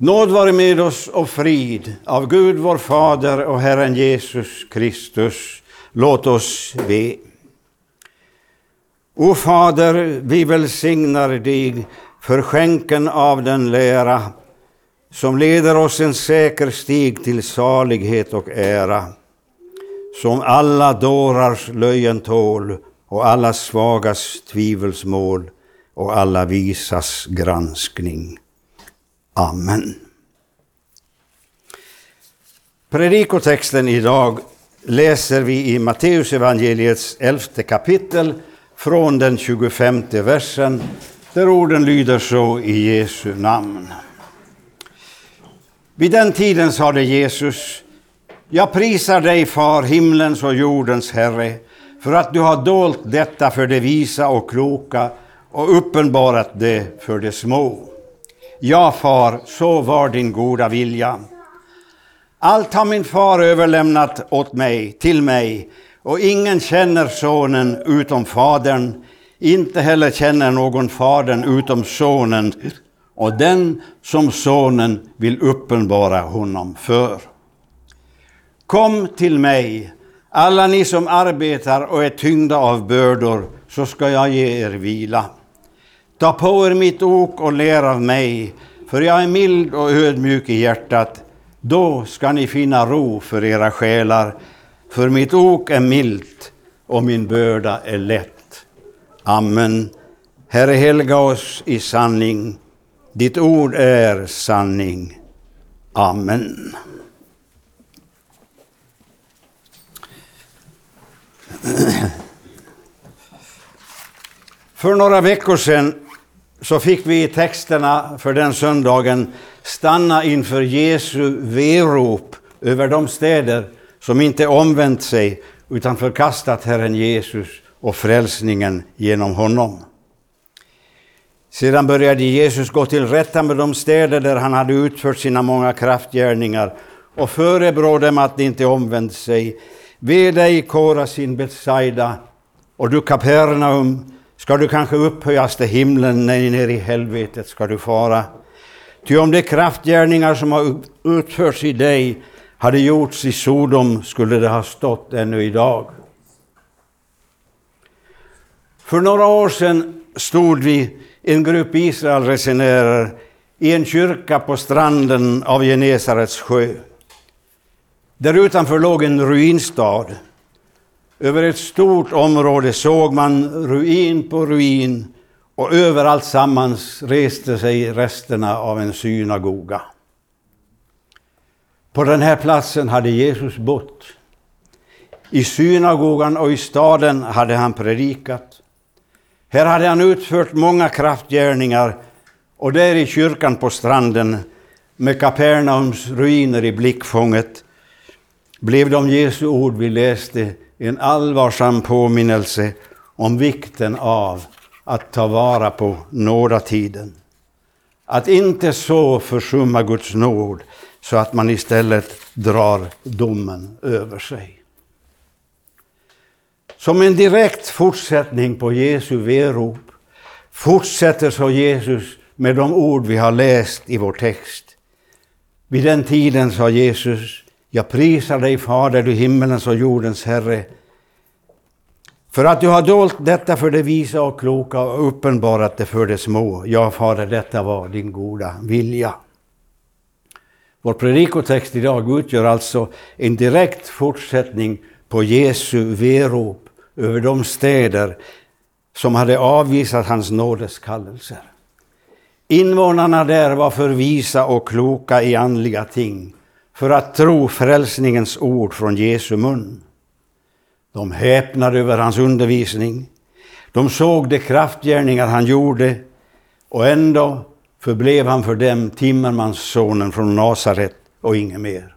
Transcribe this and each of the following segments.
Nåd vare med oss och frid av Gud vår Fader och Herren Jesus Kristus. Låt oss be. O Fader, vi välsignar dig för skänken av den lära som leder oss en säker stig till salighet och ära, som alla dårars löjen tål och alla svagas tvivelsmål och alla visas granskning. Amen. Predikotexten idag läser vi i Matteusevangeliets elfte kapitel från den 25 versen där orden lyder så i Jesu namn. Vid den tiden sade Jesus, jag prisar dig, Far, himlens och jordens Herre, för att du har dolt detta för de visa och kloka och uppenbarat det för de små. Ja, far, så var din goda vilja. Allt har min far överlämnat åt mig, till mig, och ingen känner sonen utom fadern, inte heller känner någon fadern utom sonen och den som sonen vill uppenbara honom för. Kom till mig, alla ni som arbetar och är tyngda av bördor, så ska jag ge er vila. Ta på er mitt ok och lär av mig, för jag är mild och ödmjuk i hjärtat. Då ska ni finna ro för era själar, för mitt ok är milt och min börda är lätt. Amen. Herre, helga oss i sanning. Ditt ord är sanning. Amen. För några veckor sedan så fick vi i texterna för den söndagen stanna inför Jesu verop över de städer som inte omvänt sig utan förkastat Herren Jesus och frälsningen genom honom. Sedan började Jesus gå till rätta med de städer där han hade utfört sina många kraftgärningar och förebrå dem att de inte omvänt sig. Ve dig, Korasin, Betsaida, och du Kapernaum, ska du kanske upphöjas till himlen, nej, ner i helvetet ska du fara. Ty om de kraftgärningar som har utförts i dig hade gjorts i Sodom skulle det ha stått ännu idag. För några år sedan stod vi, en grupp Israelresenärer, i en kyrka på stranden av Genesarets sjö. Där utanför låg en ruinstad. Över ett stort område såg man ruin på ruin och överallt sammans reste sig resterna av en synagoga. På den här platsen hade Jesus bott. I synagogan och i staden hade han predikat. Här hade han utfört många kraftgärningar och där i kyrkan på stranden med Kapernaums ruiner i blickfånget blev de Jesu ord vi läste en allvarsam påminnelse om vikten av att ta vara på nådatiden. Att inte så försumma Guds nåd så att man istället drar domen över sig. Som en direkt fortsättning på Jesu verop fortsätter så Jesus med de ord vi har läst i vår text. Vid den tiden sa Jesus, jag prisar dig Fader, du himmelens och jordens Herre, för att du har dolt detta för de visa och kloka och uppenbarat det för de små. Ja, Fader, detta var din goda vilja. Vår predikotext idag utgör alltså en direkt fortsättning på Jesu verop över de städer som hade avvisat hans nådeskallelser. Invånarna där var för visa och kloka i andliga ting för att tro frälsningens ord från Jesu mun. De häpnade över hans undervisning. De såg de kraftgärningar han gjorde och ändå förblev han för dem timmermanssonen från Nasaret och inget mer.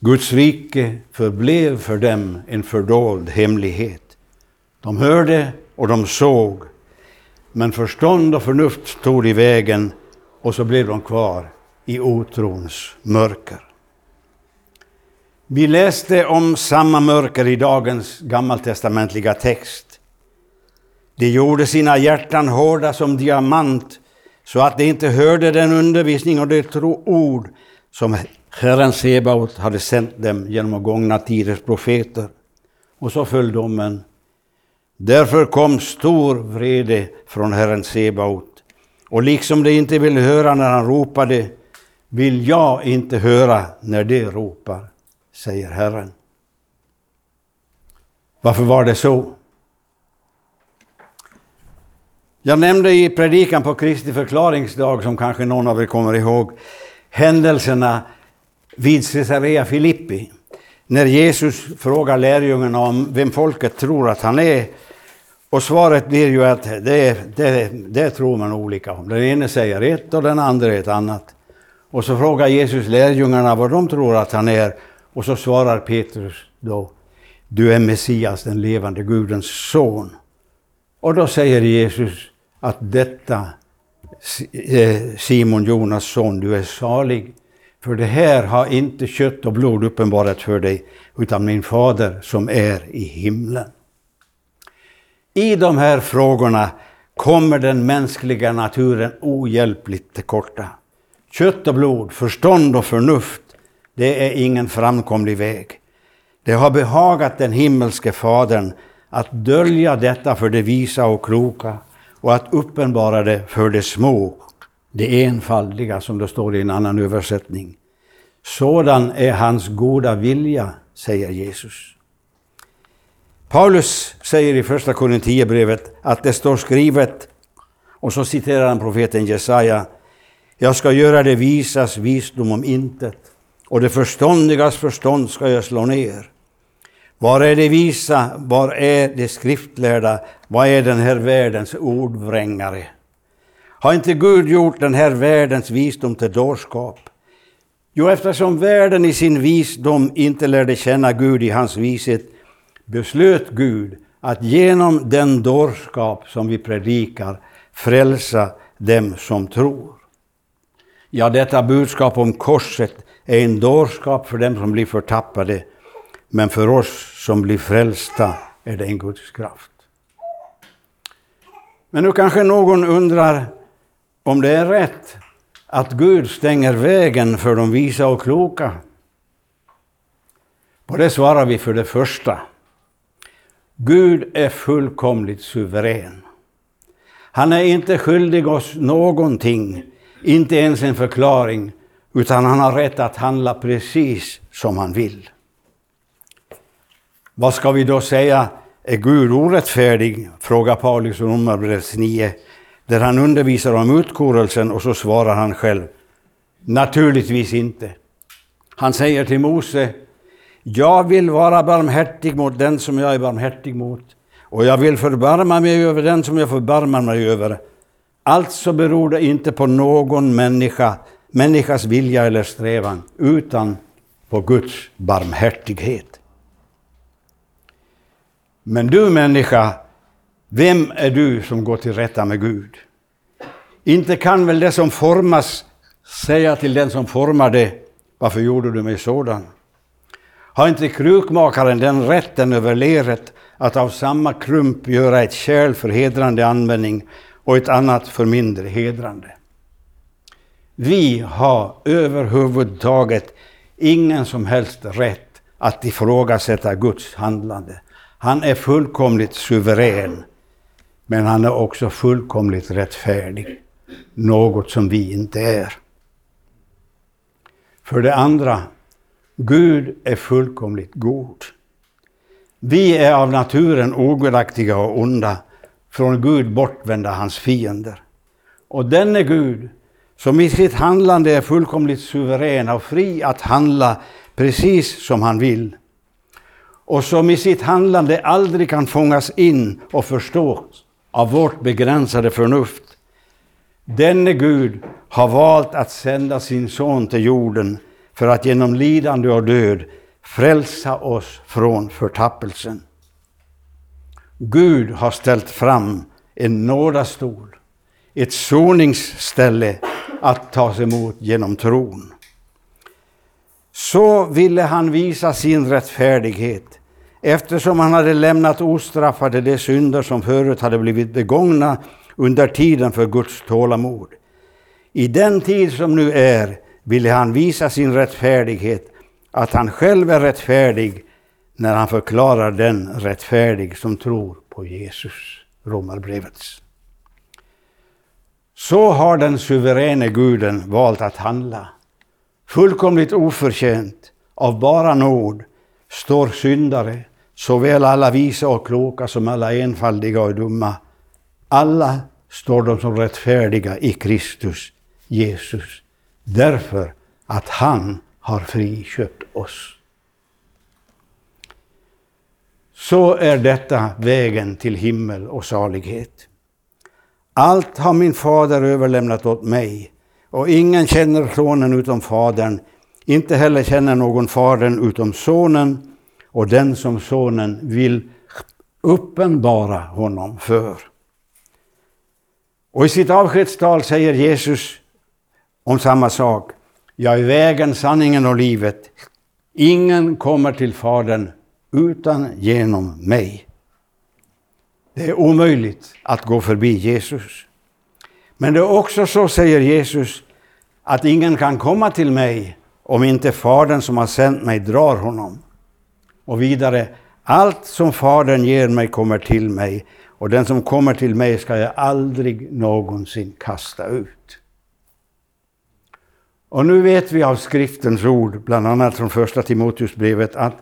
Guds rike förblev för dem en fördold hemlighet. De hörde och de såg, men förstånd och förnuft stod i vägen och så blev de kvar i otrons mörker. Vi läste om samma mörker i dagens gammaltestamentliga text. De gjorde sina hjärtan hårda som diamant, så att de inte hörde den undervisning och det ord som Herren Sebaot hade sänt dem genom gångna tiders profeter. Och så föll domen. Därför kom stor vrede från Herren Sebaot. Och liksom de inte ville höra när han ropade, vill jag inte höra när de ropar, säger Herren. Varför var det så? Jag nämnde i predikan på Kristi förklaringsdag, som kanske någon av er kommer ihåg, händelserna vid Caesarea Filippi. När Jesus frågar lärjungarna om vem folket tror att han är. Och svaret blir ju att det, det, det tror man olika om. Den ene säger ett och den andra ett annat. Och så frågar Jesus lärjungarna vad de tror att han är. Och så svarar Petrus då, du är Messias, den levande Gudens son. Och då säger Jesus att detta, eh, Simon Jonas son, du är salig. För det här har inte kött och blod uppenbarat för dig, utan min fader som är i himlen. I de här frågorna kommer den mänskliga naturen ohjälpligt till korta. Kött och blod, förstånd och förnuft, det är ingen framkomlig väg. Det har behagat den himmelske Fadern att dölja detta för de visa och kloka och att uppenbara det för de små, de enfaldiga, som det står i en annan översättning. Sådan är hans goda vilja, säger Jesus. Paulus säger i första Korinthierbrevet att det står skrivet, och så citerar han profeten Jesaja, jag ska göra det visas visdom om intet, och det förståndigas förstånd ska jag slå ner. Var är det visa, var är det skriftlärda, vad är den här världens ordvrängare? Har inte Gud gjort den här världens visdom till dårskap? Jo, eftersom världen i sin visdom inte lärde känna Gud i hans vishet, beslöt Gud att genom den dårskap som vi predikar frälsa dem som tror. Ja, detta budskap om korset är en dårskap för dem som blir förtappade, men för oss som blir frälsta är det en Guds kraft. Men nu kanske någon undrar om det är rätt att Gud stänger vägen för de visa och kloka. På det svarar vi för det första. Gud är fullkomligt suverän. Han är inte skyldig oss någonting, inte ens en förklaring, utan han har rätt att handla precis som han vill. Vad ska vi då säga? Är Gud orättfärdig? frågar Paulus i Romarbrevet 9, där han undervisar om utkorelsen och så svarar han själv. Naturligtvis inte. Han säger till Mose, jag vill vara barmhärtig mot den som jag är barmhärtig mot, och jag vill förbarma mig över den som jag förbarmar mig över. Alltså beror det inte på någon människa, människas vilja eller strävan, utan på Guds barmhärtighet. Men du människa, vem är du som går till rätta med Gud? Inte kan väl det som formas säga till den som formar det, varför gjorde du mig sådan? Har inte krukmakaren den rätten över leret att av samma krump göra ett kärl för hedrande användning och ett annat för mindre hedrande? Vi har överhuvudtaget ingen som helst rätt att ifrågasätta Guds handlande. Han är fullkomligt suverän, men han är också fullkomligt rättfärdig. Något som vi inte är. För det andra, Gud är fullkomligt god. Vi är av naturen ogudaktiga och onda, från Gud bortvända hans fiender. Och denne Gud, som i sitt handlande är fullkomligt suverän och fri att handla precis som han vill, och som i sitt handlande aldrig kan fångas in och förstås av vårt begränsade förnuft. Denne Gud har valt att sända sin son till jorden för att genom lidande och död frälsa oss från förtappelsen. Gud har ställt fram en nådastol, ett soningsställe att tas emot genom tron. Så ville han visa sin rättfärdighet eftersom han hade lämnat ostraffade de synder som förut hade blivit begångna under tiden för Guds tålamod. I den tid som nu är ville han visa sin rättfärdighet, att han själv är rättfärdig när han förklarar den rättfärdig som tror på Jesus. Romarbrevet. Så har den suveräne guden valt att handla. Fullkomligt oförtjänt, av bara nåd, står syndare, såväl alla visa och kloka som alla enfaldiga och dumma. Alla står de som rättfärdiga i Kristus Jesus, därför att han har friköpt oss. Så är detta vägen till himmel och salighet. Allt har min fader överlämnat åt mig, och ingen känner sonen utom fadern, inte heller känner någon fadern utom sonen och den som sonen vill uppenbara honom för. Och i sitt avskedstal säger Jesus om samma sak. Jag är vägen, sanningen och livet. Ingen kommer till Fadern utan genom mig. Det är omöjligt att gå förbi Jesus. Men det är också så, säger Jesus, att ingen kan komma till mig om inte Fadern som har sänt mig drar honom. Och vidare, allt som Fadern ger mig kommer till mig, och den som kommer till mig ska jag aldrig någonsin kasta ut. Och nu vet vi av skriftens ord, bland annat från första Timoteusbrevet, att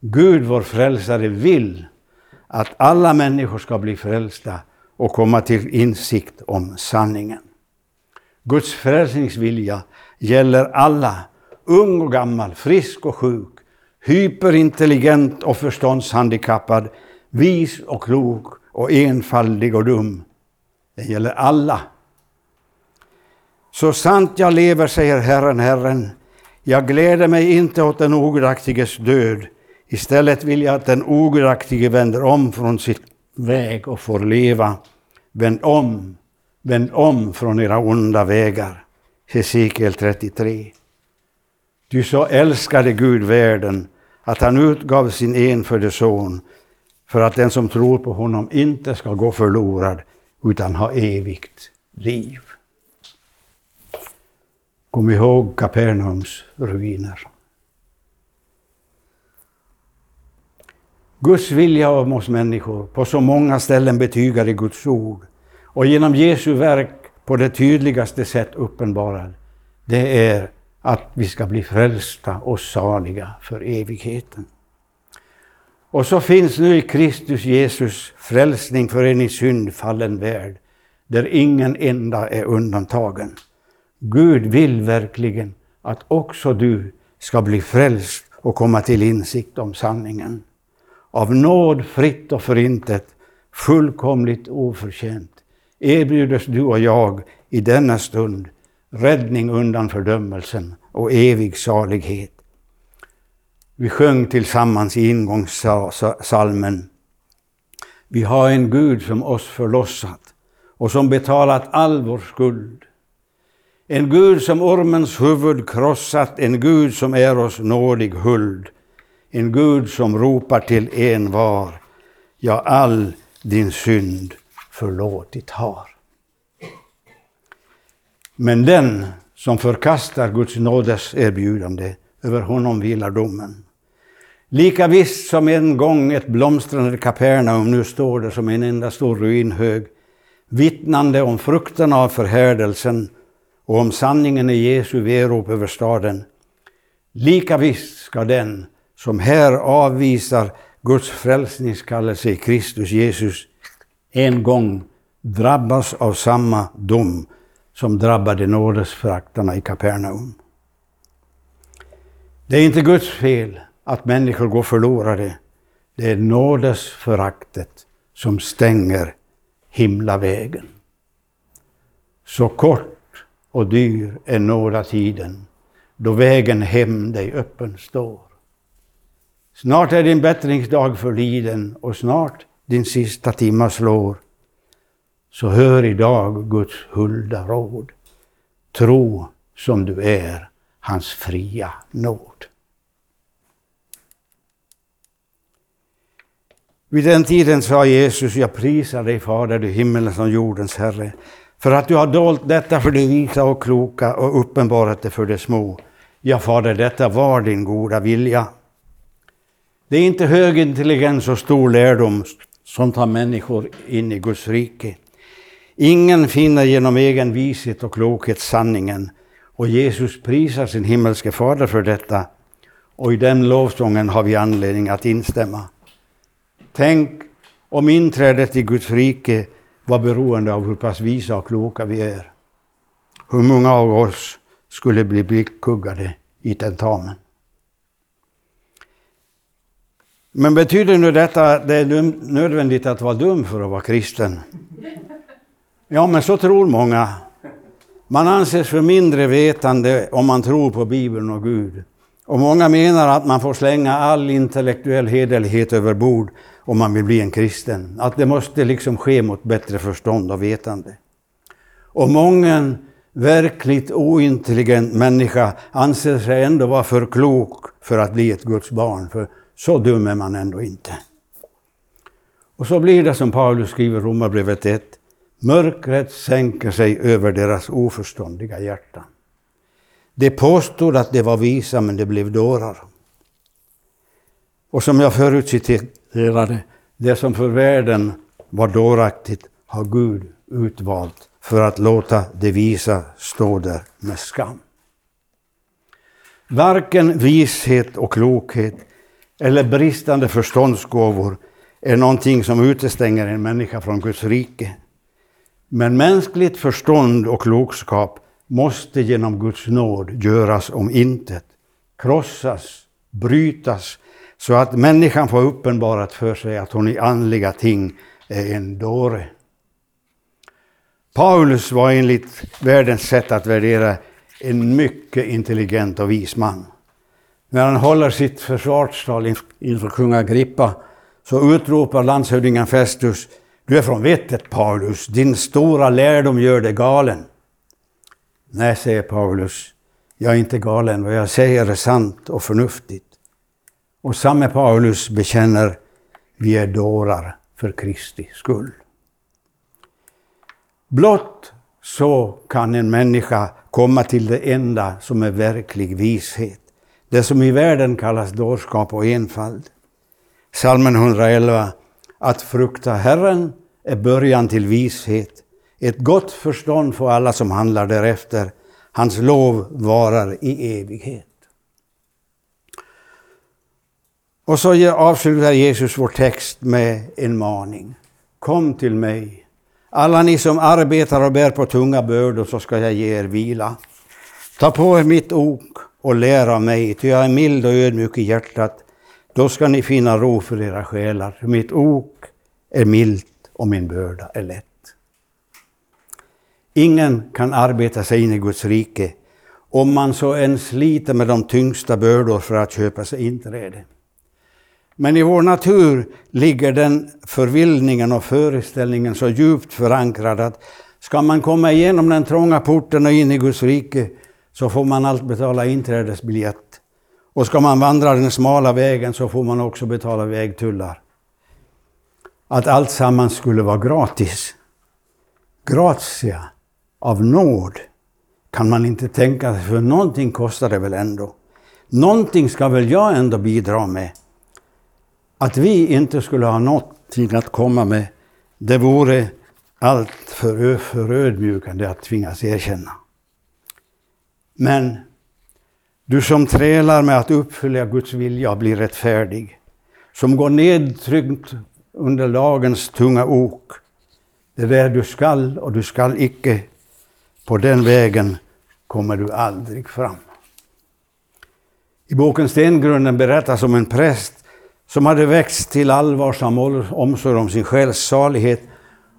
Gud vår frälsare vill att alla människor ska bli frälsta och komma till insikt om sanningen. Guds frälsningsvilja gäller alla, ung och gammal, frisk och sjuk, hyperintelligent och förståndshandikappad, vis och klok och enfaldig och dum. Det gäller alla. Så sant jag lever, säger Herren, Herren, jag gläder mig inte åt den ogudaktiges död, Istället vill jag att den ogudaktige vänder om från sitt väg och får leva. Vänd om, vänd om från era onda vägar. Hesekiel 33. Du så älskade Gud världen att han utgav sin enfödde son för att den som tror på honom inte ska gå förlorad utan ha evigt liv. Kom ihåg Kapernaums ruiner. Guds vilja om oss människor på så många ställen betygar i Guds ord och genom Jesu verk på det tydligaste sätt uppenbarad, det är att vi ska bli frälsta och saliga för evigheten. Och så finns nu i Kristus Jesus frälsning för en i synd fallen värld, där ingen enda är undantagen. Gud vill verkligen att också du ska bli frälst och komma till insikt om sanningen av nåd fritt och förintet, fullkomligt oförtjänt, erbjudes du och jag i denna stund räddning undan fördömelsen och evig salighet. Vi sjöng tillsammans i ingångssalmen. Vi har en Gud som oss förlossat och som betalat all vår skuld. En Gud som ormens huvud krossat, en Gud som är oss nådig huld en Gud som ropar till en var, ja, all din synd förlåtit har. Men den som förkastar Guds nådes erbjudande, över honom vilar domen. Lika visst som en gång ett blomstrande Kapernaum nu står det som en enda stor ruinhög, vittnande om frukterna av förhärdelsen och om sanningen i Jesu verop över staden. Lika visst ska den som här avvisar Guds frälsningskallelse i Kristus Jesus en gång drabbas av samma dom som drabbade nådesföraktarna i Kapernaum. Det är inte Guds fel att människor går förlorade. Det är nådesföraktet som stänger himlavägen. Så kort och dyr är nådatiden, då vägen hem dig öppen står. Snart är din bättringsdag förliden och snart din sista timma slår. Så hör idag Guds hulda råd. Tro som du är hans fria nåd. Vid den tiden sa Jesus, jag prisar dig Fader, du himmelens och jordens Herre, För att du har dolt detta för de visa och kloka och uppenbarat det för de små. Ja, Fader, detta var din goda vilja. Det är inte hög intelligens och stor lärdom som tar människor in i Guds rike. Ingen finner genom egen vishet och klokhet sanningen. Och Jesus prisar sin himmelske Fader för detta. Och i den lovsången har vi anledning att instämma. Tänk om inträdet i Guds rike var beroende av hur pass visa och kloka vi är. Hur många av oss skulle bli blickkuggade i tentamen? Men betyder nu detta att det är nödvändigt att vara dum för att vara kristen? Ja, men så tror många. Man anses för mindre vetande om man tror på Bibeln och Gud. Och många menar att man får slänga all intellektuell hederlighet över bord om man vill bli en kristen. Att det måste liksom ske mot bättre förstånd och vetande. Och många verkligt ointelligent människa anser sig ändå vara för klok för att bli ett Guds barn. För så dum är man ändå inte. Och så blir det som Paulus skriver i Romarbrevet 1. Mörkret sänker sig över deras oförståndiga hjärtan. De påstod att de var visa, men de blev dårar. Och som jag förut citerade, det som för världen var dåraktigt har Gud utvalt för att låta det visa stå där med skam. Varken vishet och klokhet eller bristande förståndsgåvor är någonting som utestänger en människa från Guds rike. Men mänskligt förstånd och klokskap måste genom Guds nåd göras om intet, krossas, brytas, så att människan får uppenbarat för sig att hon i andliga ting är en dåre. Paulus var enligt världens sätt att värdera en mycket intelligent och vis man. När han håller sitt försvarstal inför kung Agrippa så utropar landshövdingen Festus Du är från vettet Paulus, din stora lärdom gör dig galen. Nej, säger Paulus, jag är inte galen, vad jag säger är sant och förnuftigt. Och samme Paulus bekänner, vi är dårar för Kristi skull. Blott så kan en människa komma till det enda som är verklig vishet. Det som i världen kallas dårskap och enfald. Salmen 111. Att frukta Herren är början till vishet. Ett gott förstånd får alla som handlar därefter. Hans lov varar i evighet. Och så avslutar Jesus vår text med en maning. Kom till mig, alla ni som arbetar och bär på tunga bördor, så ska jag ge er vila. Ta på er mitt ok och lär av mig, ty jag är mild och ödmjuk i hjärtat. Då ska ni finna ro för era själar. Mitt ok är milt och min börda är lätt. Ingen kan arbeta sig in i Guds rike om man så än sliter med de tyngsta bördor för att köpa sig inträde. Men i vår natur ligger den förvillningen och föreställningen så djupt förankrad att ska man komma igenom den trånga porten och in i Guds rike så får man allt betala inträdesbiljett. Och ska man vandra den smala vägen så får man också betala vägtullar. Att allt sammans skulle vara gratis. Gratia, av nåd, kan man inte tänka sig, för någonting kostar det väl ändå. Någonting ska väl jag ändå bidra med. Att vi inte skulle ha någonting att komma med, det vore allt för förödmjukande att tvingas erkänna. Men du som trälar med att uppfylla Guds vilja blir rättfärdig, som går nedtryckt under lagens tunga ok. Det där du skall och du skall icke, på den vägen kommer du aldrig fram. I boken Stengrunden berättas om en präst som hade växt till allvarsam omsorg om sin själs salighet.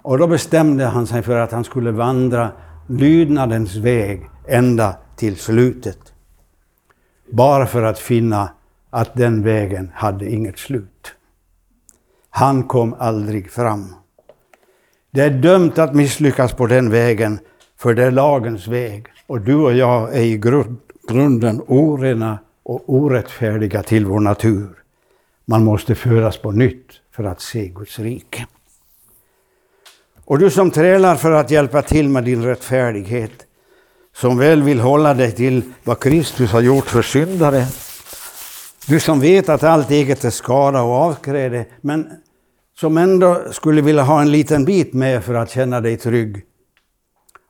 Och då bestämde han sig för att han skulle vandra lydnadens väg ända till slutet. Bara för att finna att den vägen hade inget slut. Han kom aldrig fram. Det är dömt att misslyckas på den vägen, för det är lagens väg. Och du och jag är i grunden orena och orättfärdiga till vår natur. Man måste föras på nytt för att se Guds rike. Och du som trälar för att hjälpa till med din rättfärdighet, som väl vill hålla dig till vad Kristus har gjort för syndare. Du som vet att allt eget är skada och avkräde, men som ändå skulle vilja ha en liten bit med för att känna dig trygg.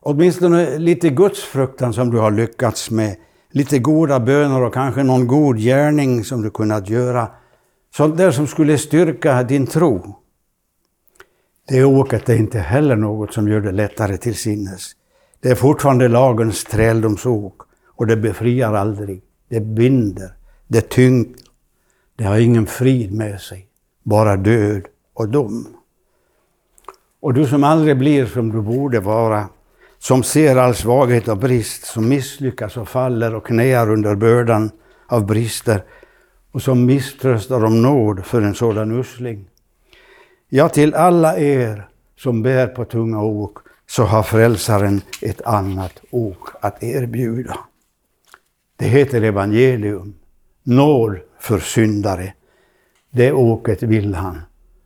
Åtminstone lite gudsfruktan som du har lyckats med, lite goda böner och kanske någon god gärning som du kunnat göra. Sånt där som skulle styrka din tro. Det åket är inte heller något som gör det lättare till sinnes. Det är fortfarande lagens träldomsok och det befriar aldrig. Det binder, det tynger. Det har ingen frid med sig, bara död och dom. Och du som aldrig blir som du borde vara, som ser all svaghet och brist, som misslyckas och faller och knäar under bördan av brister och som misströstar om nåd för en sådan usling. Ja, till alla er som bär på tunga ok så har frälsaren ett annat ok att erbjuda. Det heter evangelium, nåd för syndare. Det åket vill han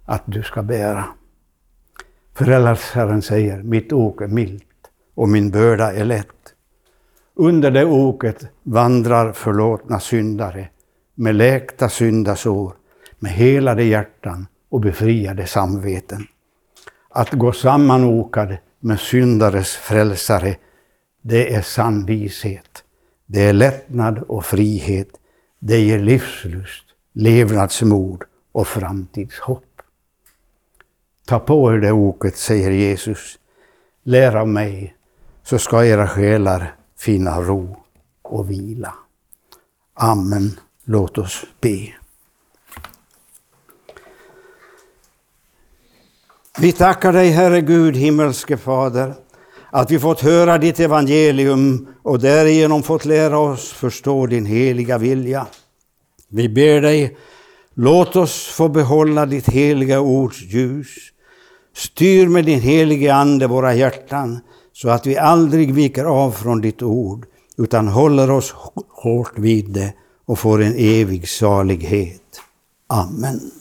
att du ska bära. Frälsaren säger, mitt ok är milt och min börda är lätt. Under det oket vandrar förlåtna syndare med läkta syndasår, med helade hjärtan och befriade samveten. Att gå sammanokad med syndares frälsare, det är sann vishet. Det är lättnad och frihet. Det ger livslust, levnadsmod och framtidshopp. Ta på er det oket, säger Jesus. Lär av mig, så ska era själar finna ro och vila. Amen. Låt oss be. Vi tackar dig, Herre Gud, himmelske Fader, att vi fått höra ditt evangelium och därigenom fått lära oss förstå din heliga vilja. Vi ber dig, låt oss få behålla ditt heliga ords ljus. Styr med din helige Ande våra hjärtan så att vi aldrig viker av från ditt ord utan håller oss hårt vid det och får en evig salighet. Amen.